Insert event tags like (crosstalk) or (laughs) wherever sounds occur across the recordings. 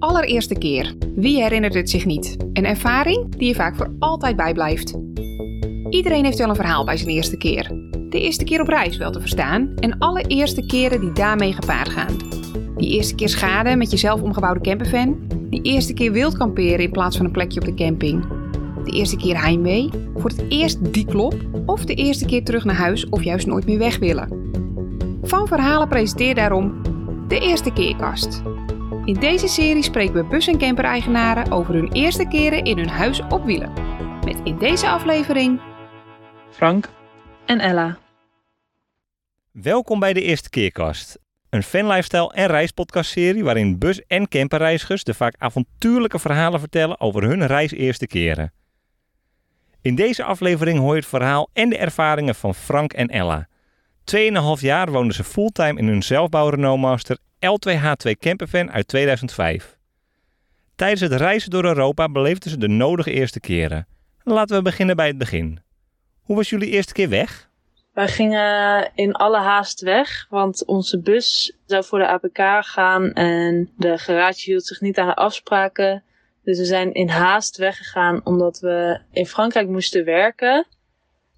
allereerste keer. Wie herinnert het zich niet? Een ervaring die je vaak voor altijd bijblijft. Iedereen heeft wel een verhaal bij zijn eerste keer. De eerste keer op reis wel te verstaan en alle eerste keren die daarmee gepaard gaan. Die eerste keer schade met je zelf omgebouwde campervan. Die eerste keer wild kamperen in plaats van een plekje op de camping. De eerste keer heimwee, voor het eerst die klop of de eerste keer terug naar huis of juist nooit meer weg willen. Van Verhalen presenteert daarom de Eerste Keerkast. In deze serie spreken we bus- en camper-eigenaren over hun eerste keren in hun huis op wielen. Met in deze aflevering Frank, en Ella. welkom bij de Eerste Keerkast. Een fanlifestyle en reispodcastserie waarin bus- en camperreizigers de vaak avontuurlijke verhalen vertellen over hun reis eerste keren. In deze aflevering hoor je het verhaal en de ervaringen van Frank en Ella. 2,5 jaar woonden ze fulltime in hun zelfbouw Renault Master L2H2 campervan uit 2005. Tijdens het reizen door Europa beleefden ze de nodige eerste keren. Laten we beginnen bij het begin. Hoe was jullie eerste keer weg? Wij gingen in alle haast weg, want onze bus zou voor de APK gaan en de garage hield zich niet aan de afspraken. Dus we zijn in haast weggegaan omdat we in Frankrijk moesten werken.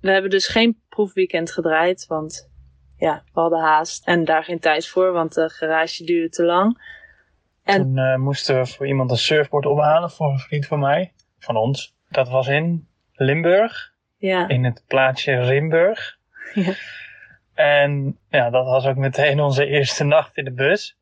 We hebben dus geen proefweekend gedraaid, want ja, we hadden haast en daar geen tijd voor, want de garage duurde te lang. En- Toen eh, moesten we voor iemand een surfboard ophalen voor een vriend van mij, van ons. Dat was in Limburg, Ja, in het plaatsje Rimburg. (laughs) Ja. En ja, dat was ook meteen onze eerste nacht in de bus.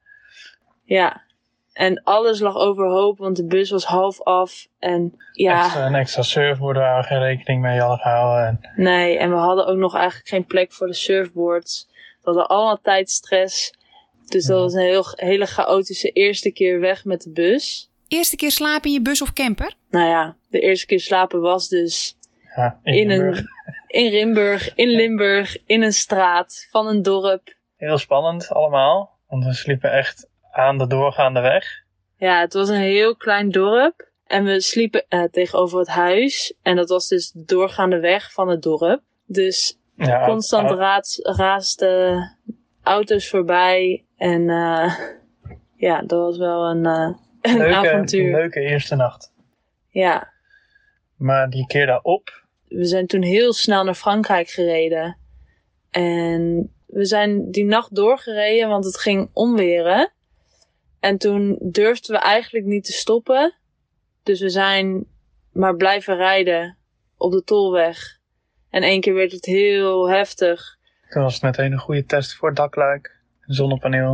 ja. En alles lag overhoop, want de bus was half af. En ja, Extra, een extra surfboard waar we geen rekening mee hadden gehouden. En Nee, en we hadden ook nog eigenlijk geen plek voor de surfboards. We hadden allemaal tijdstress. Dus dat was een heel, hele chaotische eerste keer weg met de bus. eerste keer slapen in je bus of camper? Nou ja, de eerste keer slapen was dus ja, in, in, Limburg. een, (laughs) in Rimburg, in Limburg, in een straat van een dorp. Heel spannend allemaal, want we sliepen echt aan de doorgaande weg. Ja, het was een heel klein dorp. En we sliepen eh, tegenover het huis. En dat was dus de doorgaande weg van het dorp. Dus Ja, constant raasden auto's voorbij. En eh, (laughs) ja, dat was wel een, (laughs) een leuke, avontuur. leuke eerste nacht. Ja, Maar die keer daarop, we zijn toen heel snel naar Frankrijk gereden. En we zijn die nacht doorgereden, want het ging onweren. En toen durfden we eigenlijk niet te stoppen. Dus we zijn maar blijven rijden op de tolweg. En één keer werd het heel heftig. toen was het meteen een goede test voor dakluik en zonnepaneel.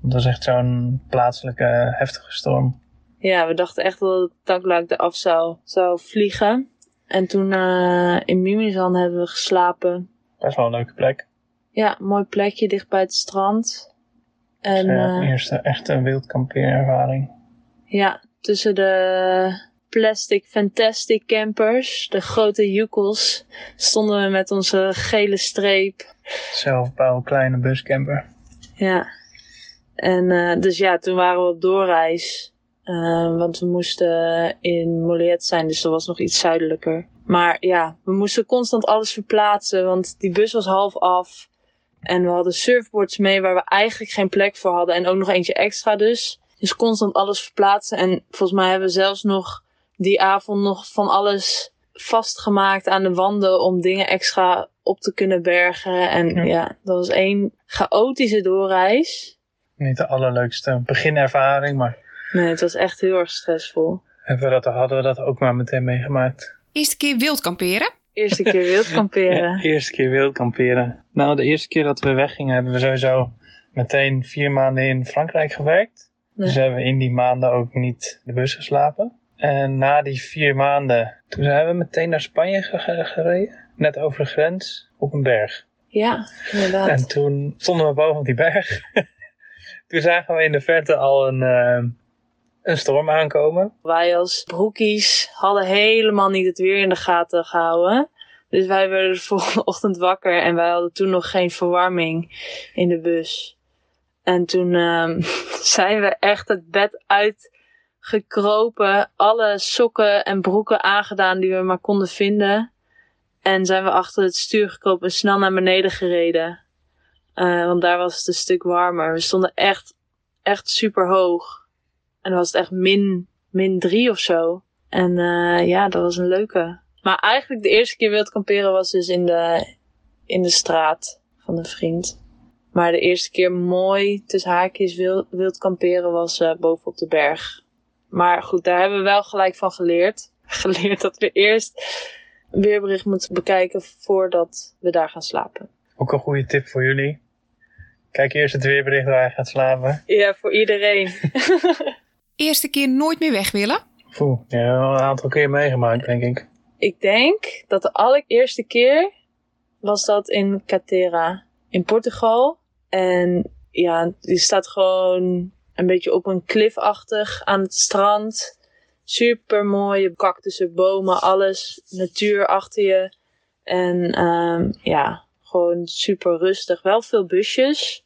Want dat was echt zo'n plaatselijke heftige storm. Ja, we dachten echt dat het dakluik eraf zou, zou vliegen. En toen eh, in Mimizan hebben we geslapen. Best wel een leuke plek. Ja, mooi plekje dicht bij het strand. En En, eh, eerste echte wildkampeerervaring. ja, tussen de plastic fantastic campers, de grote Yukos, stonden we met onze gele streep. Zelfbouw, kleine buscamper. Ja. En eh, dus ja, toen waren we op doorreis. Eh, want we moesten in Molet zijn, dus dat was nog iets zuidelijker. Maar ja, we moesten constant alles verplaatsen, want die bus was half af. En we hadden surfboards mee waar we eigenlijk geen plek voor hadden. En ook nog eentje extra dus. Dus constant alles verplaatsen. En volgens mij hebben we zelfs nog die avond nog van alles vastgemaakt aan de wanden om dingen extra op te kunnen bergen. En Ja. ja, dat was één chaotische doorreis. Niet de allerleukste beginervaring, maar Nee, het was echt heel erg stressvol. hebben we dat, hadden we dat ook maar meteen meegemaakt. Eerste keer wild kamperen? Eerste keer wild kamperen. Ja, (laughs) eerste keer wildkamperen. Nou, de eerste keer dat we weggingen hebben we sowieso meteen vier maanden in Frankrijk gewerkt. Nee. Dus hebben we in die maanden ook niet de bus geslapen. En na die vier maanden, toen zijn we meteen naar Spanje ge- ge- gereden. Net over de grens, op een berg. Ja, inderdaad. En toen stonden we boven op die berg. (laughs) toen zagen we in de verte al een, eh, een storm aankomen. Wij als broekies hadden helemaal niet het weer in de gaten gehouden. Dus wij werden de (laughs) volgende ochtend wakker en wij hadden toen nog geen verwarming in de bus. En toen ehm, (laughs) zijn we echt het bed uitgekropen, alle sokken en broeken aangedaan die we maar konden vinden. En zijn we achter het stuur gekropen en snel naar beneden gereden. Eh, want daar was het een stuk warmer. We stonden echt, echt super hoog. En dan was het echt min, min drie of zo. En eh, ja, dat was een leuke. Maar eigenlijk de eerste keer wild kamperen was dus in de, in de straat van een vriend. Maar de eerste keer mooi tussen haakjes wild, wild kamperen was uh, boven op de berg. Maar goed, daar hebben we wel gelijk van geleerd. (laughs) Geleerd dat we eerst een weerbericht moeten bekijken voordat we daar gaan slapen. Ook een goede tip voor jullie. Kijk eerst het weerbericht waar je gaat slapen. Ja, voor iedereen. (laughs) Eerste keer nooit meer weg willen? Oeh, ja, wel een aantal keer meegemaakt, denk ik. Ik denk dat de allereerste keer was dat in Catera in Portugal. En ja, die staat gewoon een beetje op een klifachtig aan het strand. Super mooie cactussen, bomen, alles. Natuur achter je. En um, ja, gewoon super rustig. Wel veel busjes,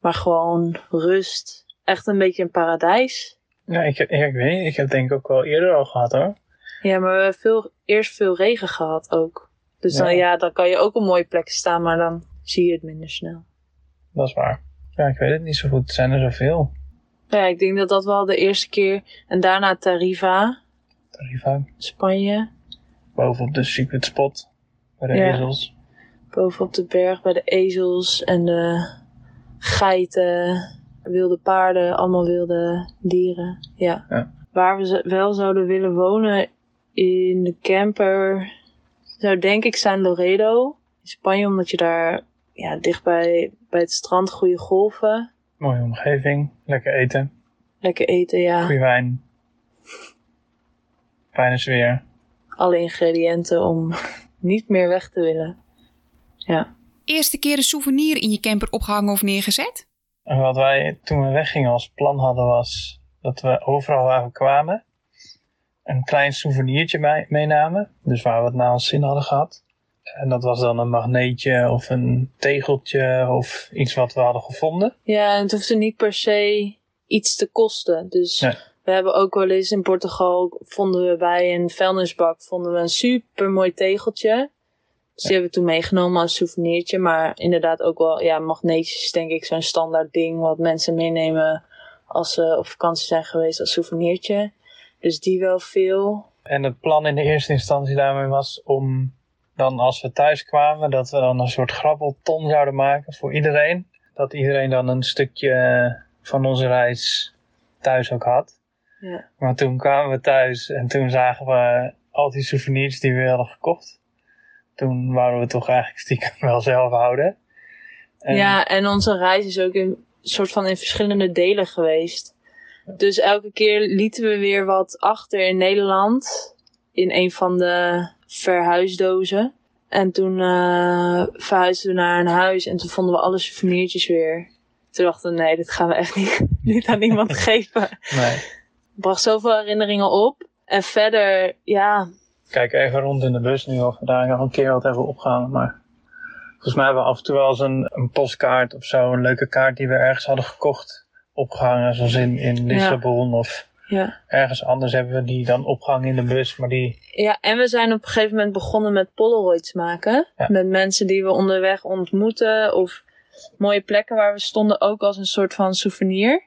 maar gewoon rust. Echt een beetje een paradijs. Ja, ik, ja, ik weet niet. Ik heb denk ik ook wel eerder al gehad hoor. Ja, maar we hebben veel, eerst veel regen gehad ook. Dus dan, Ja. ja, dan kan je ook op mooie plekken staan, maar dan zie je het minder snel. Dat is waar. Ja, ik weet het niet zo goed. Er zijn er zoveel. Ja, ik denk dat dat wel de eerste keer. En daarna Tarifa, Tarifa. Spanje. Bovenop de secret spot. Bij de Ja. ezels. Bovenop de berg bij de ezels en de geiten, wilde paarden, allemaal wilde dieren. Ja. Ja. Waar we wel zouden willen wonen in de camper zou denk ik zijn Loredo in Spanje, omdat je daar ja, dicht bij, bij het strand goede golven, Mooie omgeving. Lekker eten. lekker eten, ja. Goede wijn. Fijne sfeer. Alle ingrediënten om (laughs) niet meer weg te willen. Ja. Eerste keer een souvenir in je camper opgehangen of neergezet? En wat wij toen we weggingen als plan hadden was dat we overal waar we kwamen een klein souvenirtje mee- meenamen. Dus waar we het naar ons zin hadden gehad. En dat was dan een magneetje of een tegeltje of iets wat we hadden gevonden. Ja, en het hoefde niet per se iets te kosten. Dus Nee. we hebben ook wel eens in Portugal, vonden we bij een vuilnisbak, vonden we een super mooi tegeltje. Dus die hebben we toen meegenomen als souvenirtje. Maar inderdaad ook wel, ja, magneetjes denk ik zo'n standaard ding wat mensen meenemen als ze op vakantie zijn geweest als souvenirtje. Dus die wel veel. En het plan in de eerste instantie daarmee was om dan als we thuis kwamen, dat we dan een soort grabbelton zouden maken voor iedereen. Dat iedereen dan een stukje van onze reis thuis ook had. Ja. Maar toen kwamen we thuis en toen zagen we al die souvenirs die we hadden gekocht. Toen wouden we toch eigenlijk stiekem (laughs) wel zelf houden. En Ja, en onze reis is ook in soort van in verschillende delen geweest. Dus elke keer lieten we weer wat achter in Nederland. In een van de verhuisdozen. En toen eh verhuisden we naar een huis en toen vonden we alle souvenirtjes weer. Toen dachten we, nee, dit gaan we echt niet, (laughs) niet aan iemand (laughs) geven. Nee. bracht zoveel herinneringen op. En verder, ja, Kijk even rond in de bus nu of we daar nog een keer wat hebben opgehangen. Maar volgens mij hebben we af en toe wel eens een, een postkaart of zo. Een leuke kaart die we ergens hadden gekocht. Opgehangen, zoals in, in Lissabon of ja. ergens anders hebben we die dan opgehangen in de bus. Maar die, Ja, en we zijn op een gegeven moment begonnen met Polaroids maken. Ja. Met mensen die we onderweg ontmoeten. Of mooie plekken waar we stonden ook als een soort van souvenir.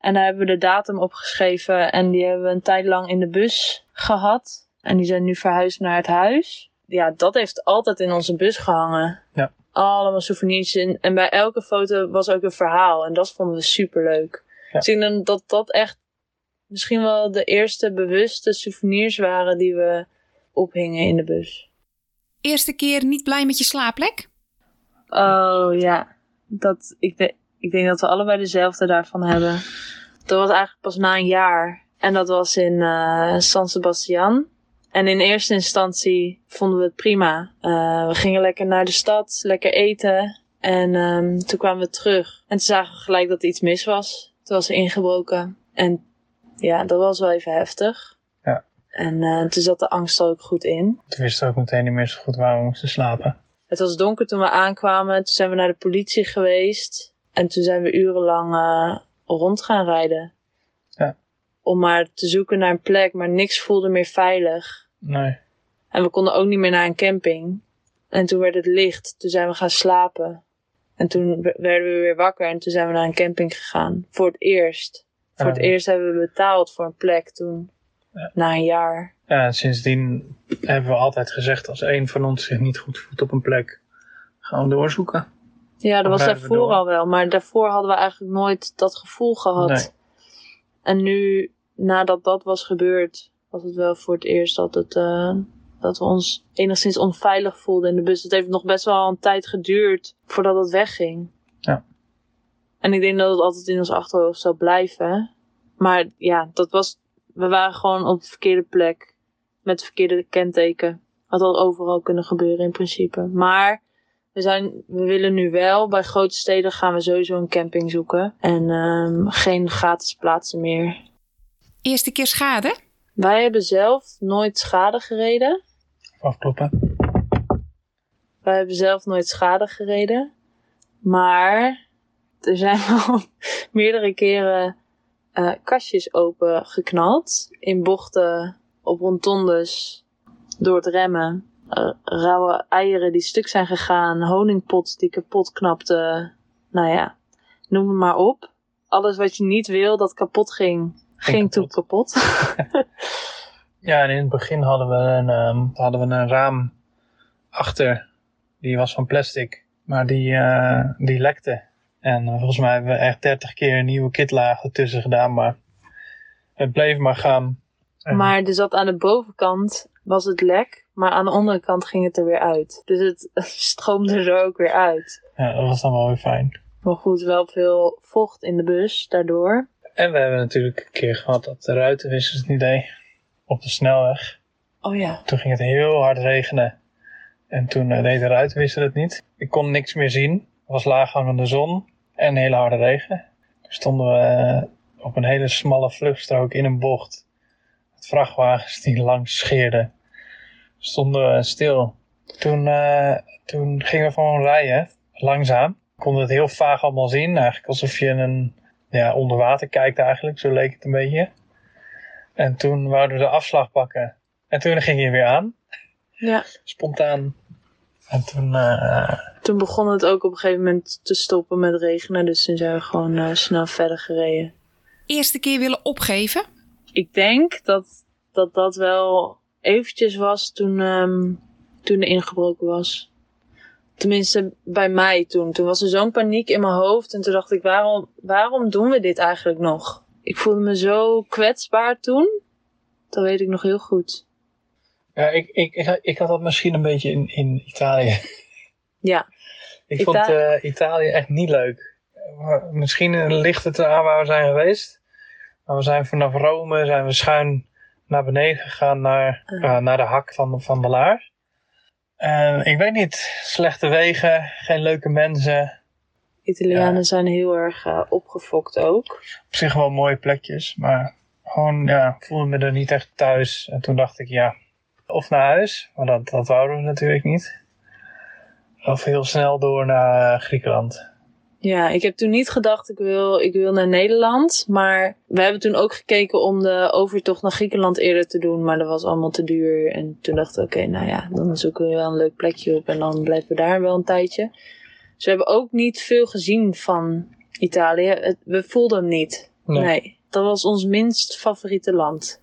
En daar hebben we de datum opgeschreven. En die hebben we een tijd lang in de bus gehad. En die zijn nu verhuisd naar het huis. Ja, dat heeft altijd in onze bus gehangen. Ja. Allemaal souvenirs. in. En bij elke foto was ook een verhaal. En dat vonden we super leuk. Ja. Dus ik denk dat dat echt misschien wel de eerste bewuste souvenirs waren die we ophingen in de bus. Eerste keer niet blij met je slaapplek? Oh ja, dat, ik, de- ik denk dat we allebei dezelfde daarvan hebben. Dat was eigenlijk pas na een jaar. En dat was in eh, San Sebastian. En in eerste instantie vonden we het prima. Eh, we gingen lekker naar de stad, lekker eten. En ehm, toen kwamen we terug. En toen zagen we gelijk dat er iets mis was. Toen was er ingebroken. En ja, dat was wel even heftig. Ja. En eh, toen zat de angst er ook goed in. toen wisten we ook meteen niet meer zo goed waar we moesten slapen. Het was donker toen we aankwamen. Toen zijn we naar de politie geweest. En toen zijn we urenlang eh, rond gaan rijden. Ja. Om maar te zoeken naar een plek. Maar niks voelde meer veilig. Nee. En we konden ook niet meer naar een camping. En toen werd het licht. Toen zijn we gaan slapen. En toen werden we weer wakker. En toen zijn we naar een camping gegaan. Voor het eerst. Voor het Ja. eerst hebben we betaald voor een plek toen. Na een jaar. Ja, en sindsdien hebben we altijd gezegd, als een van ons zich niet goed voelt op een plek, gaan we doorzoeken. Ja, dat Of was daarvoor al wel. Maar daarvoor hadden we eigenlijk nooit dat gevoel gehad. Nee. En nu, nadat dat was gebeurd, was het wel voor het eerst dat, het, eh, dat we ons enigszins onveilig voelden in de bus. Het heeft nog best wel een tijd geduurd voordat het wegging. En ik denk dat het altijd in ons achterhoofd zou blijven. Maar ja, dat was, we waren gewoon op de verkeerde plek. Met het verkeerde kenteken. Had al overal kunnen gebeuren in principe. Maar we, zijn, we willen nu wel, bij grote steden gaan we sowieso een camping zoeken. En ehm, geen gratis plaatsen meer. Eerste keer schade? Wij hebben zelf nooit schade gereden. Afkloppen. Wij hebben zelf nooit schade gereden. Maar er zijn (laughs) wel meerdere keren eh, kastjes open geknald. In bochten, op rondondes, door het remmen. Eh, rauwe eieren die stuk zijn gegaan. Honingpot die kapot knapte. Nou ja, noem het maar op. Alles wat je niet wil dat kapot ging, ging, Ging toen kapot. (laughs) Ja, en in het begin hadden we een, ehm, hadden we een raam achter. Die was van plastic, maar die, eh, die lekte. En eh, volgens mij hebben we echt 30 keer een nieuwe kitlaag ertussen gedaan, maar het bleef maar gaan. En- Maar er zat aan de bovenkant was het lek, maar aan de andere kant ging het er weer uit. Dus het (laughs) stroomde er ook weer uit. Ja, dat was dan wel weer fijn. Maar goed, wel veel vocht in de bus daardoor. En we hebben natuurlijk een keer gehad dat de ruitenwissers het niet deed. Op de snelweg. Oh ja. Toen ging het heel hard regenen. En toen eh, deed de ruitenwisser het niet. Ik kon niks meer zien. Er was laaghangende zon en hele harde regen. Toen stonden we eh, op een hele smalle vluchtstrook in een bocht. Met vrachtwagens die langs scheerden. Stonden we stil. Toen, eh, toen gingen we gewoon rijden. Langzaam. Konden het heel vaag allemaal zien. Eigenlijk alsof je een, ja, onder water kijkt eigenlijk. Zo leek het een beetje. En toen wouden we de afslag pakken. En toen ging hij weer aan Ja. spontaan. En toen, eh, Toen begon het ook op een gegeven moment te stoppen met regenen. Dus toen zijn we gewoon eh, snel verder gereden. Eerste keer willen opgeven? Ik denk dat dat, dat wel eventjes was toen, ehm, toen er ingebroken was. Tenminste, bij mij toen. Toen was er zo'n paniek in mijn hoofd. En toen dacht ik, waarom, waarom doen we dit eigenlijk nog? Ik voelde me zo kwetsbaar toen. Dat weet ik nog heel goed. ja, ik, ik, ik, ik had dat misschien een beetje in, in Italië. Ja, Ik vond eh, Italië echt niet leuk. Maar Misschien eh, ligt het eraan waar we zijn geweest. Maar we zijn vanaf Rome zijn we schuin naar beneden gegaan naar, Ah. eh, naar de hak van, van de Laar. En ik weet niet, slechte wegen, geen leuke mensen. Italianen Ja. zijn heel erg eh, opgefokt ook. Op zich wel mooie plekjes, maar gewoon, ja, voelde me er niet echt thuis. En toen dacht ik, ja, of naar huis, maar dat, dat wouden we natuurlijk niet. Of heel snel door naar Griekenland. Ja, ik heb toen niet gedacht ik wil, ik wil naar Nederland. Maar we hebben toen ook gekeken om de overtocht naar Griekenland eerder te doen. Maar dat was allemaal te duur. En toen dachten we, oké, nou ja, dan zoeken we wel een leuk plekje op. En dan blijven we daar wel een tijdje. Dus we hebben ook niet veel gezien van Italië. Het- we voelden hem niet. Nee. Nee. dat was ons minst favoriete land.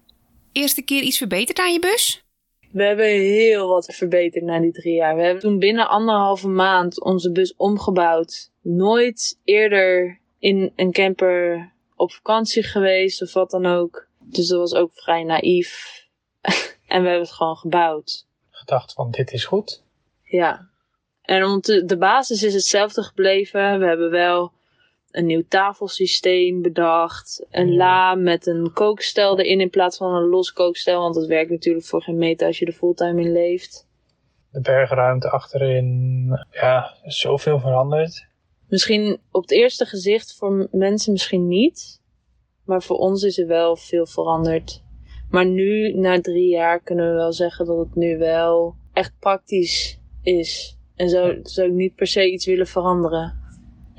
Eerste keer iets verbeterd aan je bus? We hebben heel wat verbeterd na die drie jaar. We hebben toen binnen anderhalve maand onze bus omgebouwd. Nooit eerder in een camper op vakantie geweest of wat dan ook. Dus dat was ook vrij naïef. (laughs) en we hebben het gewoon gebouwd. Gedacht van, dit is goed. Ja. En de basis is hetzelfde gebleven. We hebben wel een nieuw tafelsysteem bedacht. Een la met een kookstel erin in plaats van een los kookstel. Want dat werkt natuurlijk voor geen meter als je er fulltime in leeft. De bergruimte achterin, ja, zoveel veranderd. Misschien op het eerste gezicht voor mensen misschien niet. Maar voor ons is er wel veel veranderd. Maar nu, na drie jaar, kunnen we wel zeggen dat het nu wel echt praktisch is. En zou, zou ik niet per se iets willen veranderen.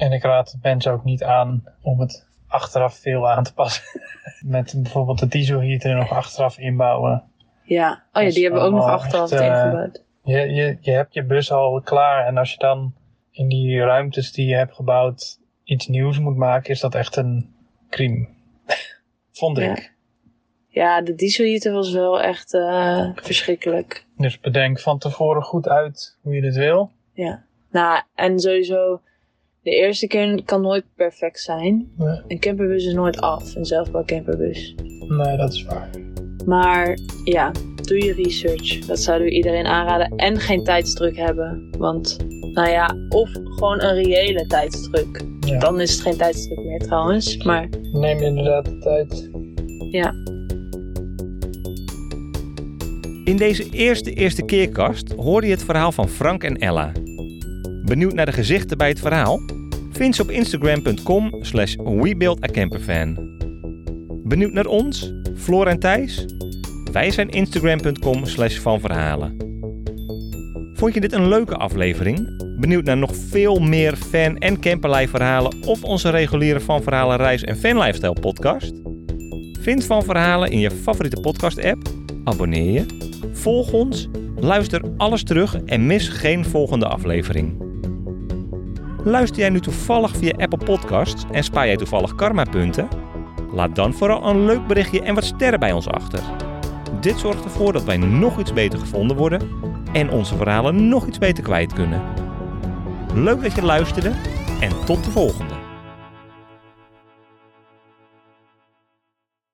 En ik raad mensen ook niet aan om het achteraf veel aan te passen. (laughs) Met bijvoorbeeld de dieselheater nog achteraf inbouwen. Ja, oh ja, die hebben we ook nog achteraf echt, eh, ingebouwd. Je, je, je hebt je bus al klaar en als je dan in die ruimtes die je hebt gebouwd iets nieuws moet maken, is dat echt een crime. (laughs) vond Ja. ik. Ja, de dieselheater was wel echt eh, verschrikkelijk. Dus bedenk van tevoren goed uit hoe je dit wil. Ja. Nou, en sowieso, de eerste keer kan nooit perfect zijn. Nee, Een camperbus is nooit af, een zelfbouwcamperbus. nee dat is waar. Maar ja, doe je research. Dat zouden we iedereen aanraden. En geen tijdsdruk hebben. Want, nou ja, of gewoon een reële tijdsdruk. Ja. Dan is het geen tijdsdruk meer trouwens. Maar Neem inderdaad de tijd. ja, In deze eerste eerste keerkast hoorde je het verhaal van Frank en Ella. Benieuwd naar de gezichten bij het verhaal? Vind ze op instagram.com slash webuildacamperfan. Benieuwd naar ons, Floor en Thijs? Wij zijn instagram.com slash van verhalen. Vond je dit een leuke aflevering? Benieuwd naar nog veel meer fan- en camperlei verhalen of onze reguliere Van Verhalen reis- en fanlifestyle podcast? Vind Van Verhalen in je favoriete podcast app, abonneer je, volg ons, luister alles terug en mis geen volgende aflevering. Luister jij nu toevallig via Apple Podcasts en spaar jij toevallig karmapunten? Laat dan vooral een leuk berichtje en wat sterren bij ons achter. Dit zorgt ervoor dat wij nog iets beter gevonden worden en onze verhalen nog iets beter kwijt kunnen. Leuk dat je luisterde en tot de volgende.